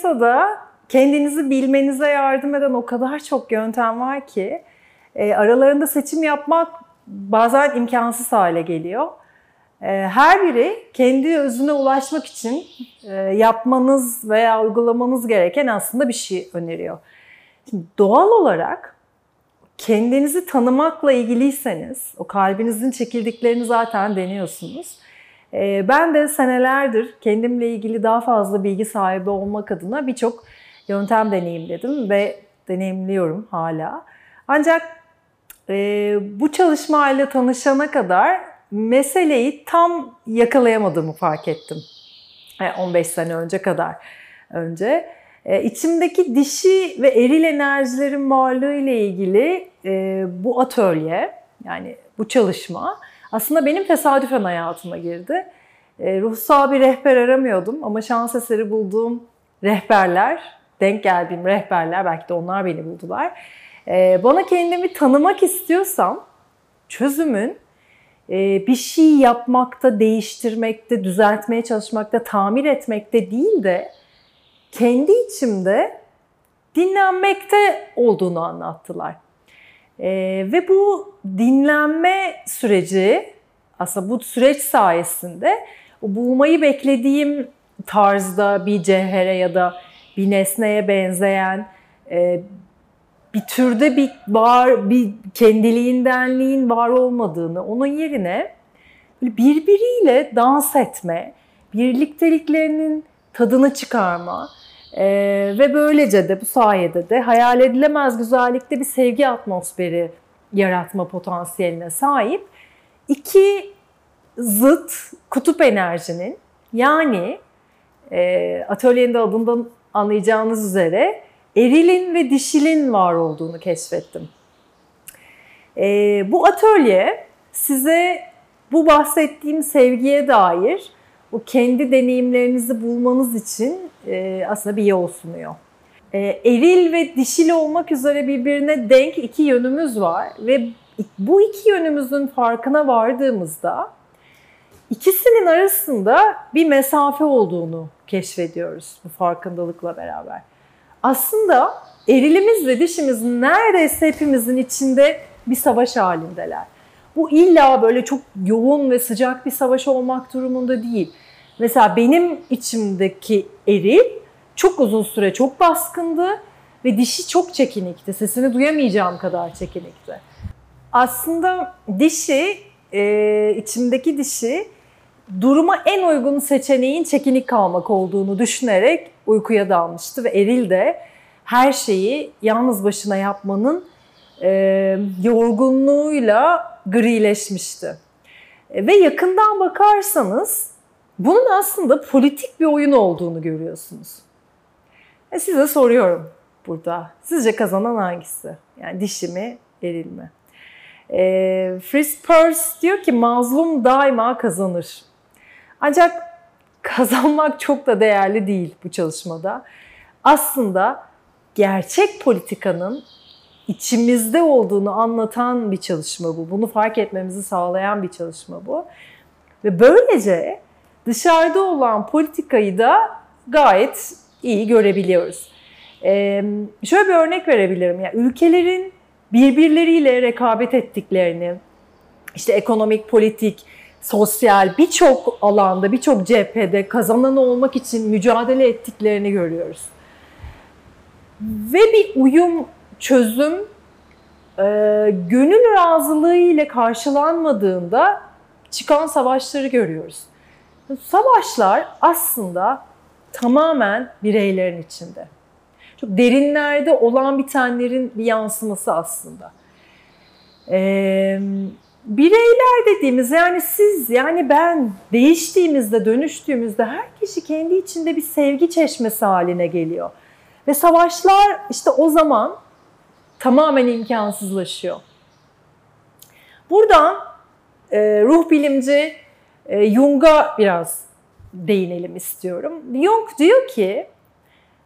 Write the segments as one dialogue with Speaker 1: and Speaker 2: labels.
Speaker 1: piyasada kendinizi bilmenize yardım eden o kadar çok yöntem var ki e, aralarında seçim yapmak bazen imkansız hale geliyor. E, her biri kendi özüne ulaşmak için e, yapmanız veya uygulamanız gereken aslında bir şey öneriyor. Şimdi doğal olarak kendinizi tanımakla ilgiliyseniz, o kalbinizin çekildiklerini zaten deniyorsunuz. Ee, ben de senelerdir kendimle ilgili daha fazla bilgi sahibi olmak adına birçok yöntem deneyimledim ve deneyimliyorum hala. Ancak e, bu çalışmayla tanışana kadar meseleyi tam yakalayamadığımı fark ettim. 15 e, sene önce kadar önce. E, içimdeki dişi ve eril enerjilerin varlığı ile ilgili bu atölye yani bu çalışma aslında benim tesadüfen hayatıma girdi. E, ruhsal bir rehber aramıyordum ama şans eseri bulduğum rehberler, denk geldiğim rehberler belki de onlar beni buldular. E, bana kendimi tanımak istiyorsam çözümün e, bir şey yapmakta, değiştirmekte, düzeltmeye çalışmakta, tamir etmekte değil de kendi içimde dinlenmekte olduğunu anlattılar. Ee, ve bu dinlenme süreci aslında bu süreç sayesinde bulmayı beklediğim tarzda bir cevhere ya da bir nesneye benzeyen e, bir türde bir var bir kendiliğindenliğin var olmadığını onun yerine birbiriyle dans etme, birlikteliklerinin tadını çıkarma, ee, ve böylece de bu sayede de hayal edilemez güzellikte bir sevgi atmosferi yaratma potansiyeline sahip iki zıt kutup enerjinin yani e, atölyenin de adından anlayacağınız üzere erilin ve dişilin var olduğunu keşfettim. E, bu atölye size bu bahsettiğim sevgiye dair bu kendi deneyimlerinizi bulmanız için e, aslında bir yol sunuyor. E, eril ve dişil olmak üzere birbirine denk iki yönümüz var ve bu iki yönümüzün farkına vardığımızda ikisinin arasında bir mesafe olduğunu keşfediyoruz bu farkındalıkla beraber. Aslında erilimiz ve dişimiz neredeyse hepimizin içinde bir savaş halindeler. Bu illa böyle çok yoğun ve sıcak bir savaş olmak durumunda değil. Mesela benim içimdeki eril çok uzun süre çok baskındı ve dişi çok çekinikti. Sesini duyamayacağım kadar çekinikti. Aslında dişi, e, içimdeki dişi duruma en uygun seçeneğin çekinik kalmak olduğunu düşünerek uykuya dalmıştı ve eril de her şeyi yalnız başına yapmanın e, yorgunluğuyla grileşmişti. E, ve yakından bakarsanız bunun aslında politik bir oyun olduğunu görüyorsunuz. E size soruyorum burada. Sizce kazanan hangisi? Yani dişi mi, eril mi? E, Fritz Perls diyor ki mazlum daima kazanır. Ancak kazanmak çok da değerli değil bu çalışmada. Aslında gerçek politikanın içimizde olduğunu anlatan bir çalışma bu. Bunu fark etmemizi sağlayan bir çalışma bu. Ve böylece dışarıda olan politikayı da gayet iyi görebiliyoruz. Ee, şöyle bir örnek verebilirim. Yani ülkelerin birbirleriyle rekabet ettiklerini, işte ekonomik, politik, sosyal birçok alanda, birçok cephede kazanan olmak için mücadele ettiklerini görüyoruz. Ve bir uyum, çözüm e, gönül razılığı ile karşılanmadığında çıkan savaşları görüyoruz. Savaşlar aslında tamamen bireylerin içinde. Çok derinlerde olan bitenlerin bir yansıması aslında. Ee, bireyler dediğimiz yani siz yani ben değiştiğimizde, dönüştüğümüzde her kişi kendi içinde bir sevgi çeşmesi haline geliyor. Ve savaşlar işte o zaman tamamen imkansızlaşıyor. Buradan e, ruh bilimci e, Jung'a biraz değinelim istiyorum. Jung diyor ki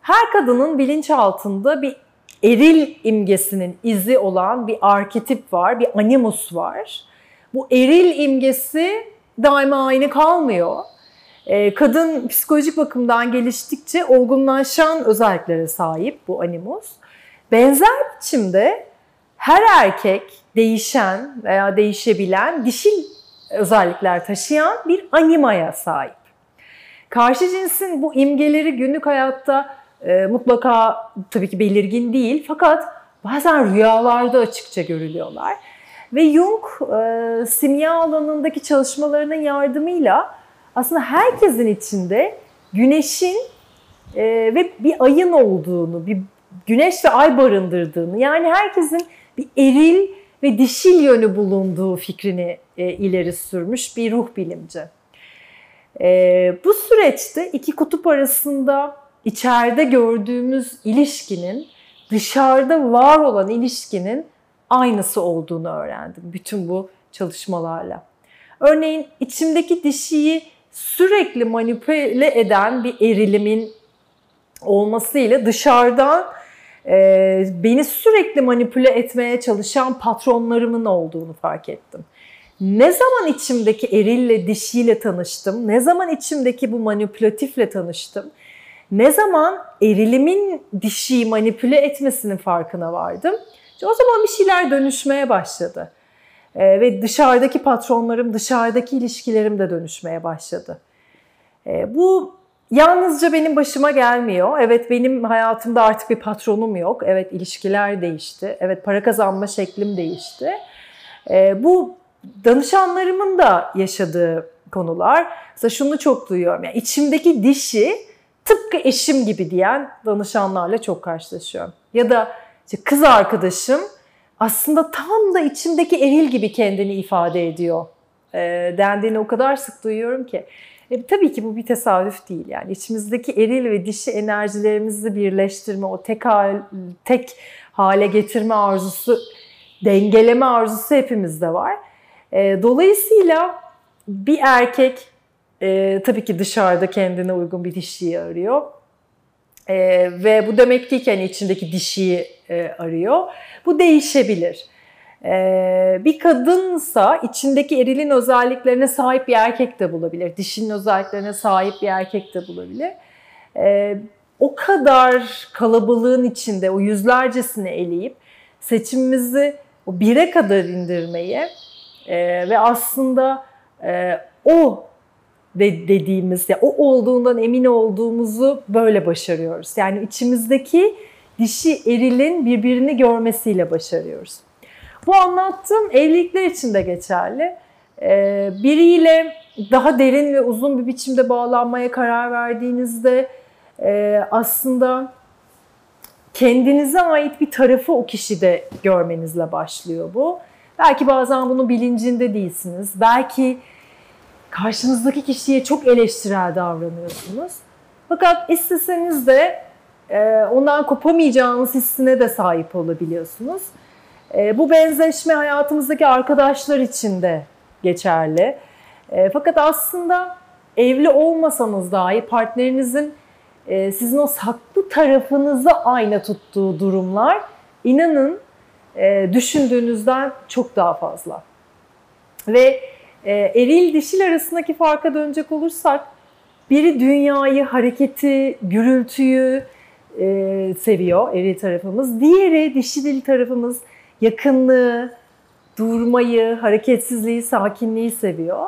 Speaker 1: her kadının bilinçaltında bir eril imgesinin izi olan bir arketip var, bir animus var. Bu eril imgesi daima aynı kalmıyor. E, kadın psikolojik bakımdan geliştikçe olgunlaşan özelliklere sahip bu animus. Benzer biçimde her erkek değişen veya değişebilen dişil özellikler taşıyan bir animaya sahip. Karşı cinsin bu imgeleri günlük hayatta e, mutlaka tabii ki belirgin değil fakat bazen rüyalarda açıkça görülüyorlar. Ve Jung e, simya alanındaki çalışmalarının yardımıyla aslında herkesin içinde güneşin e, ve bir ayın olduğunu, bir güneş ve ay barındırdığını yani herkesin bir eril ve dişil yönü bulunduğu fikrini e, ileri sürmüş bir ruh bilimci. E, bu süreçte iki kutup arasında içeride gördüğümüz ilişkinin dışarıda var olan ilişkinin aynısı olduğunu öğrendim bütün bu çalışmalarla. Örneğin içimdeki dişiyi sürekli manipüle eden bir erilimin olmasıyla dışarıdan e, beni sürekli manipüle etmeye çalışan patronlarımın olduğunu fark ettim. Ne zaman içimdeki erille dişiyle tanıştım, ne zaman içimdeki bu manipülatifle tanıştım, ne zaman erilimin dişiyi manipüle etmesinin farkına vardım. İşte o zaman bir şeyler dönüşmeye başladı. Ee, ve dışarıdaki patronlarım, dışarıdaki ilişkilerim de dönüşmeye başladı. Ee, bu yalnızca benim başıma gelmiyor. Evet benim hayatımda artık bir patronum yok. Evet ilişkiler değişti. Evet para kazanma şeklim değişti. Ee, bu danışanlarımın da yaşadığı konular. Mesela şunu çok duyuyorum. Yani içimdeki dişi tıpkı eşim gibi diyen danışanlarla çok karşılaşıyorum. Ya da işte kız arkadaşım aslında tam da içimdeki eril gibi kendini ifade ediyor e, dendiğini o kadar sık duyuyorum ki. E, tabii ki bu bir tesadüf değil yani içimizdeki eril ve dişi enerjilerimizi birleştirme, o tek, hal, tek hale getirme arzusu, dengeleme arzusu hepimizde var. E, dolayısıyla bir erkek e, tabii ki dışarıda kendine uygun bir dişiyi arıyor. E, ve bu demek değil ki hani içindeki dişiyi e, arıyor. Bu değişebilir. E, bir kadınsa içindeki erilin özelliklerine sahip bir erkek de bulabilir. Dişinin özelliklerine sahip bir erkek de bulabilir. E, o kadar kalabalığın içinde o yüzlercesini eleyip seçimimizi o bire kadar indirmeyi e, ve aslında e, o de, dediğimiz ya o olduğundan emin olduğumuzu böyle başarıyoruz. Yani içimizdeki dişi erilin birbirini görmesiyle başarıyoruz. Bu anlattığım evlilikler için de geçerli. Ee, biriyle daha derin ve uzun bir biçimde bağlanmaya karar verdiğinizde e, aslında kendinize ait bir tarafı o kişide görmenizle başlıyor bu. Belki bazen bunun bilincinde değilsiniz. Belki karşınızdaki kişiye çok eleştirel davranıyorsunuz. Fakat isteseniz de e, ondan kopamayacağınız hissine de sahip olabiliyorsunuz. E, bu benzeşme hayatımızdaki arkadaşlar için de geçerli. E, fakat aslında evli olmasanız dahi partnerinizin sizin o saklı tarafınızı ayna tuttuğu durumlar inanın düşündüğünüzden çok daha fazla. Ve e, eril dişil arasındaki farka dönecek olursak biri dünyayı, hareketi, gürültüyü e, seviyor eril tarafımız. Diğeri dişil tarafımız yakınlığı, durmayı, hareketsizliği, sakinliği seviyor.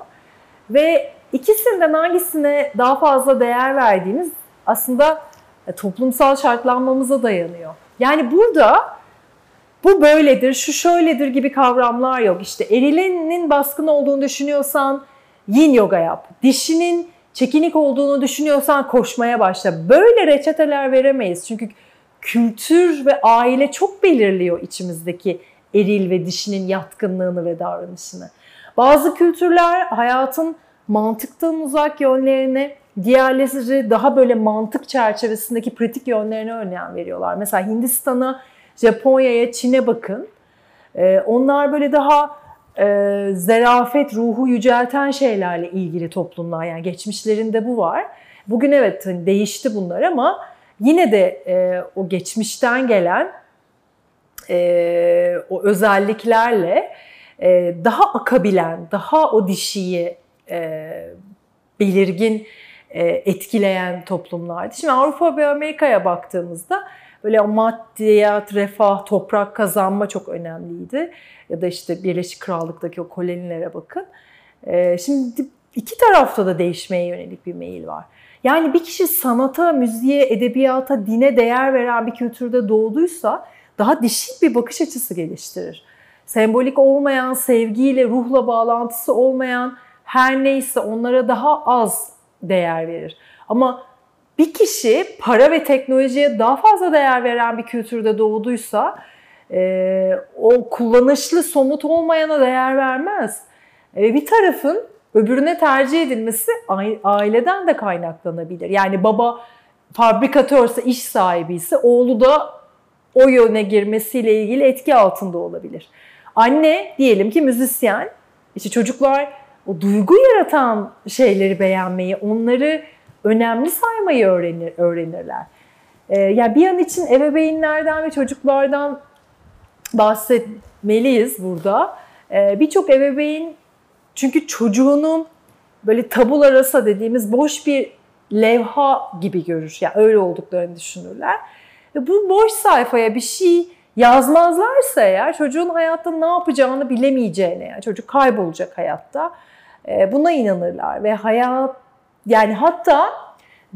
Speaker 1: Ve ikisinden hangisine daha fazla değer verdiğimiz aslında e, toplumsal şartlanmamıza dayanıyor. Yani burada bu böyledir, şu şöyledir gibi kavramlar yok. İşte erilinin baskın olduğunu düşünüyorsan yin yoga yap. Dişinin çekinik olduğunu düşünüyorsan koşmaya başla. Böyle reçeteler veremeyiz. Çünkü kültür ve aile çok belirliyor içimizdeki eril ve dişinin yatkınlığını ve davranışını. Bazı kültürler hayatın mantıktan uzak yönlerine, diğerleri daha böyle mantık çerçevesindeki pratik yönlerine önem veriyorlar. Mesela Hindistan'a Japonya'ya, Çin'e bakın. E, onlar böyle daha e, zerafet, ruhu yücelten şeylerle ilgili toplumlar. Yani geçmişlerinde bu var. Bugün evet hani değişti bunlar ama yine de e, o geçmişten gelen e, o özelliklerle e, daha akabilen, daha o dişiyi e, belirgin e, etkileyen toplumlardı. Şimdi Avrupa ve Amerika'ya baktığımızda böyle maddiyat, refah, toprak kazanma çok önemliydi. Ya da işte Birleşik Krallık'taki o kolonilere bakın. E, şimdi iki tarafta da değişmeye yönelik bir meyil var. Yani bir kişi sanata, müziğe, edebiyata, dine değer veren bir kültürde doğduysa daha dişil bir bakış açısı geliştirir. Sembolik olmayan, sevgiyle, ruhla bağlantısı olmayan her neyse onlara daha az değer verir. Ama bir kişi para ve teknolojiye daha fazla değer veren bir kültürde doğduysa e, o kullanışlı, somut olmayana değer vermez. E, bir tarafın öbürüne tercih edilmesi aileden de kaynaklanabilir. Yani baba fabrikatörse, iş sahibi ise oğlu da o yöne girmesiyle ilgili etki altında olabilir. Anne diyelim ki müzisyen, işte çocuklar o duygu yaratan şeyleri beğenmeyi, onları önemli saymayı öğrenir, öğrenirler. Ee, yani bir an için ebeveynlerden ve çocuklardan bahsetmeliyiz burada. Ee, Birçok ebeveyn çünkü çocuğunun böyle tabula rasa dediğimiz boş bir levha gibi görür. Yani öyle olduklarını düşünürler. Ve bu boş sayfaya bir şey yazmazlarsa eğer çocuğun hayatta ne yapacağını bilemeyeceğine, yani çocuk kaybolacak hayatta. E, buna inanırlar ve hayat yani hatta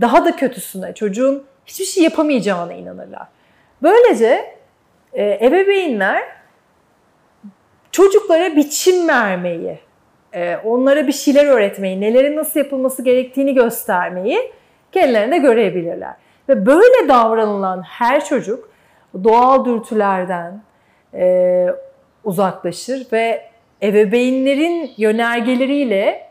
Speaker 1: daha da kötüsüne çocuğun hiçbir şey yapamayacağına inanırlar. Böylece e, ebeveynler çocuklara biçim vermeyi, onlara bir şeyler öğretmeyi, nelerin nasıl yapılması gerektiğini göstermeyi kendilerine görebilirler. Ve böyle davranılan her çocuk doğal dürtülerden e, uzaklaşır ve ebeveynlerin yönergeleriyle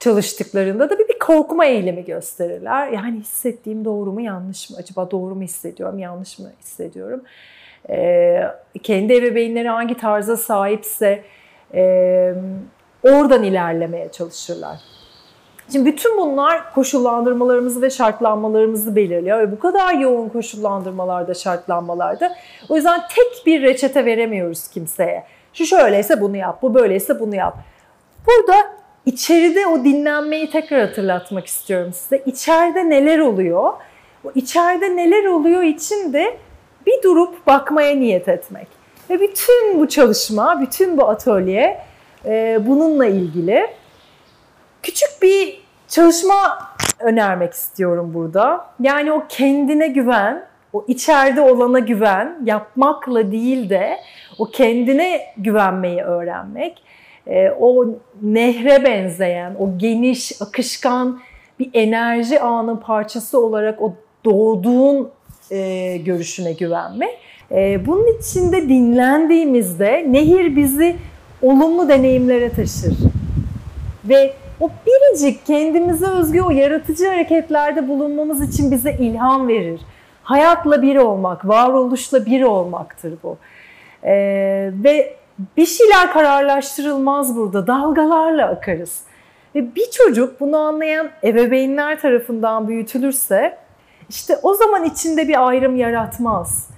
Speaker 1: çalıştıklarında da bir, bir korkma eğilimi gösterirler. Yani hissettiğim doğru mu yanlış mı? Acaba doğru mu hissediyorum, yanlış mı hissediyorum? Ee, kendi ebeveynleri hangi tarza sahipse e, oradan ilerlemeye çalışırlar. Şimdi bütün bunlar koşullandırmalarımızı ve şartlanmalarımızı belirliyor ve bu kadar yoğun koşullandırmalarda, şartlanmalarda o yüzden tek bir reçete veremiyoruz kimseye. Şu şöyleyse bunu yap, bu böyleyse bunu yap. Burada içeride o dinlenmeyi tekrar hatırlatmak istiyorum size. İçeride neler oluyor? O içeride neler oluyor için de bir durup bakmaya niyet etmek. Ve bütün bu çalışma, bütün bu atölye e, bununla ilgili. Küçük bir çalışma önermek istiyorum burada. Yani o kendine güven, o içeride olana güven, yapmakla değil de o kendine güvenmeyi öğrenmek. E, o nehre benzeyen, o geniş, akışkan bir enerji ağının parçası olarak o doğduğun e, görüşüne güvenmek. E, bunun içinde dinlendiğimizde nehir bizi olumlu deneyimlere taşır. Ve o biricik kendimize özgü o yaratıcı hareketlerde bulunmamız için bize ilham verir. Hayatla bir olmak, varoluşla bir olmaktır bu. Ee, ve bir şeyler kararlaştırılmaz burada, dalgalarla akarız. Ve bir çocuk bunu anlayan ebeveynler tarafından büyütülürse işte o zaman içinde bir ayrım yaratmaz.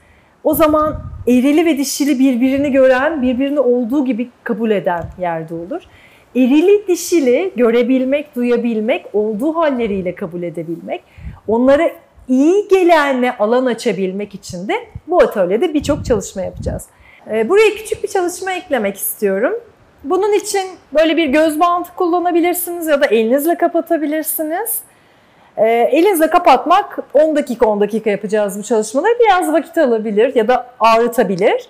Speaker 1: O zaman erili ve dişili birbirini gören, birbirini olduğu gibi kabul eden yerde olur erili dişili görebilmek, duyabilmek, olduğu halleriyle kabul edebilmek, onlara iyi gelenle alan açabilmek için de bu atölyede birçok çalışma yapacağız. Ee, buraya küçük bir çalışma eklemek istiyorum. Bunun için böyle bir göz bantı kullanabilirsiniz ya da elinizle kapatabilirsiniz. Ee, elinizle kapatmak 10 dakika 10 dakika yapacağız bu çalışmaları. Biraz vakit alabilir ya da ağrıtabilir,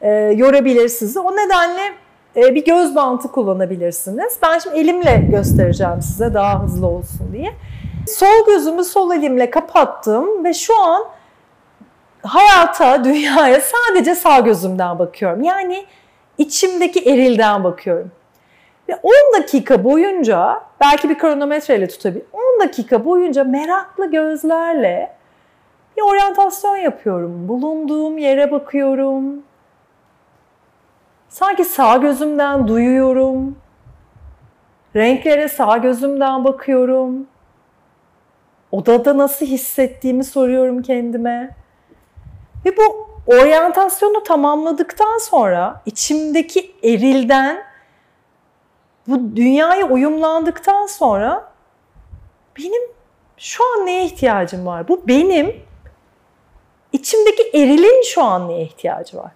Speaker 1: e, yorabilir sizi. O nedenle e, bir göz bantı kullanabilirsiniz. Ben şimdi elimle göstereceğim size daha hızlı olsun diye. Sol gözümü sol elimle kapattım ve şu an hayata, dünyaya sadece sağ gözümden bakıyorum. Yani içimdeki erilden bakıyorum. Ve 10 dakika boyunca, belki bir kronometreyle tutabilir, 10 dakika boyunca meraklı gözlerle bir oryantasyon yapıyorum. Bulunduğum yere bakıyorum, Sanki sağ gözümden duyuyorum. Renklere sağ gözümden bakıyorum. Odada nasıl hissettiğimi soruyorum kendime. Ve bu oryantasyonu tamamladıktan sonra içimdeki erilden bu dünyaya uyumlandıktan sonra benim şu an neye ihtiyacım var? Bu benim içimdeki erilin şu an neye ihtiyacı var?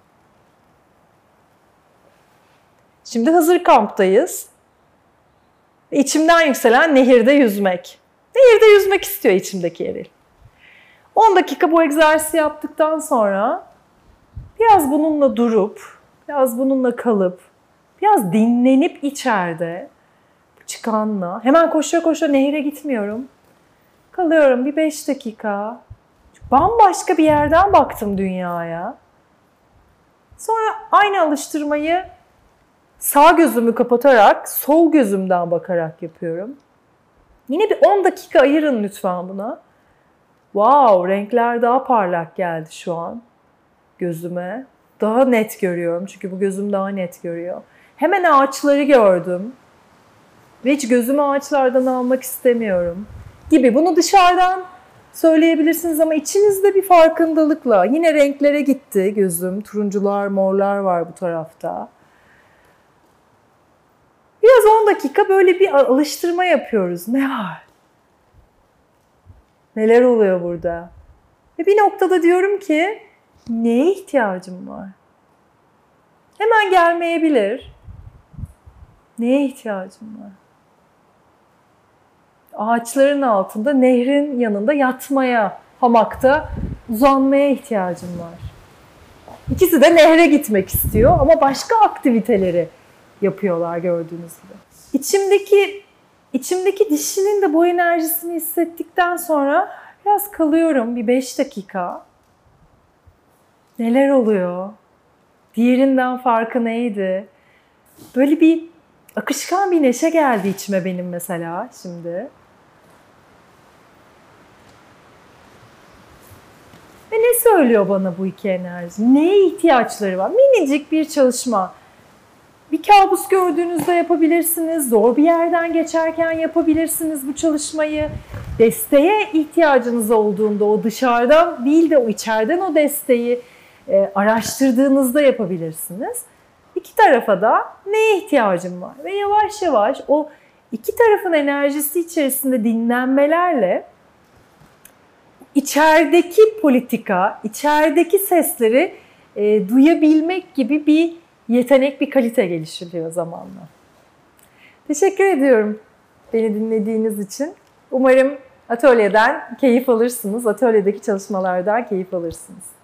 Speaker 1: Şimdi hazır kamptayız. İçimden yükselen nehirde yüzmek. Nehirde yüzmek istiyor içimdeki eril. 10 dakika bu egzersizi yaptıktan sonra biraz bununla durup, biraz bununla kalıp, biraz dinlenip içeride çıkanla hemen koşa koşa nehire gitmiyorum. Kalıyorum bir 5 dakika. Bambaşka bir yerden baktım dünyaya. Sonra aynı alıştırmayı sağ gözümü kapatarak sol gözümden bakarak yapıyorum. Yine bir 10 dakika ayırın lütfen buna. Wow, renkler daha parlak geldi şu an gözüme. Daha net görüyorum çünkü bu gözüm daha net görüyor. Hemen ağaçları gördüm. Ve hiç gözümü ağaçlardan almak istemiyorum. Gibi bunu dışarıdan söyleyebilirsiniz ama içinizde bir farkındalıkla yine renklere gitti gözüm. Turuncular, morlar var bu tarafta. Biraz 10 dakika böyle bir alıştırma yapıyoruz. Ne var? Neler oluyor burada? Ve bir noktada diyorum ki neye ihtiyacım var? Hemen gelmeyebilir. Neye ihtiyacım var? Ağaçların altında, nehrin yanında yatmaya, hamakta uzanmaya ihtiyacım var. İkisi de nehre gitmek istiyor ama başka aktiviteleri yapıyorlar gördüğünüz gibi. İçimdeki içimdeki dişinin de bu enerjisini hissettikten sonra biraz kalıyorum bir 5 dakika. Neler oluyor? Diğerinden farkı neydi? Böyle bir akışkan bir neşe geldi içime benim mesela şimdi. Ve ne söylüyor bana bu iki enerji? Neye ihtiyaçları var? Minicik bir çalışma. Bir kabus gördüğünüzde yapabilirsiniz. Zor bir yerden geçerken yapabilirsiniz bu çalışmayı. Desteğe ihtiyacınız olduğunda o dışarıdan değil de o içeriden o desteği e, araştırdığınızda yapabilirsiniz. İki tarafa da neye ihtiyacım var? Ve yavaş yavaş o iki tarafın enerjisi içerisinde dinlenmelerle içerideki politika, içerideki sesleri e, duyabilmek gibi bir yetenek, bir kalite geliştiriyor zamanla. Teşekkür ediyorum beni dinlediğiniz için. Umarım atölyeden keyif alırsınız, atölyedeki çalışmalardan keyif alırsınız.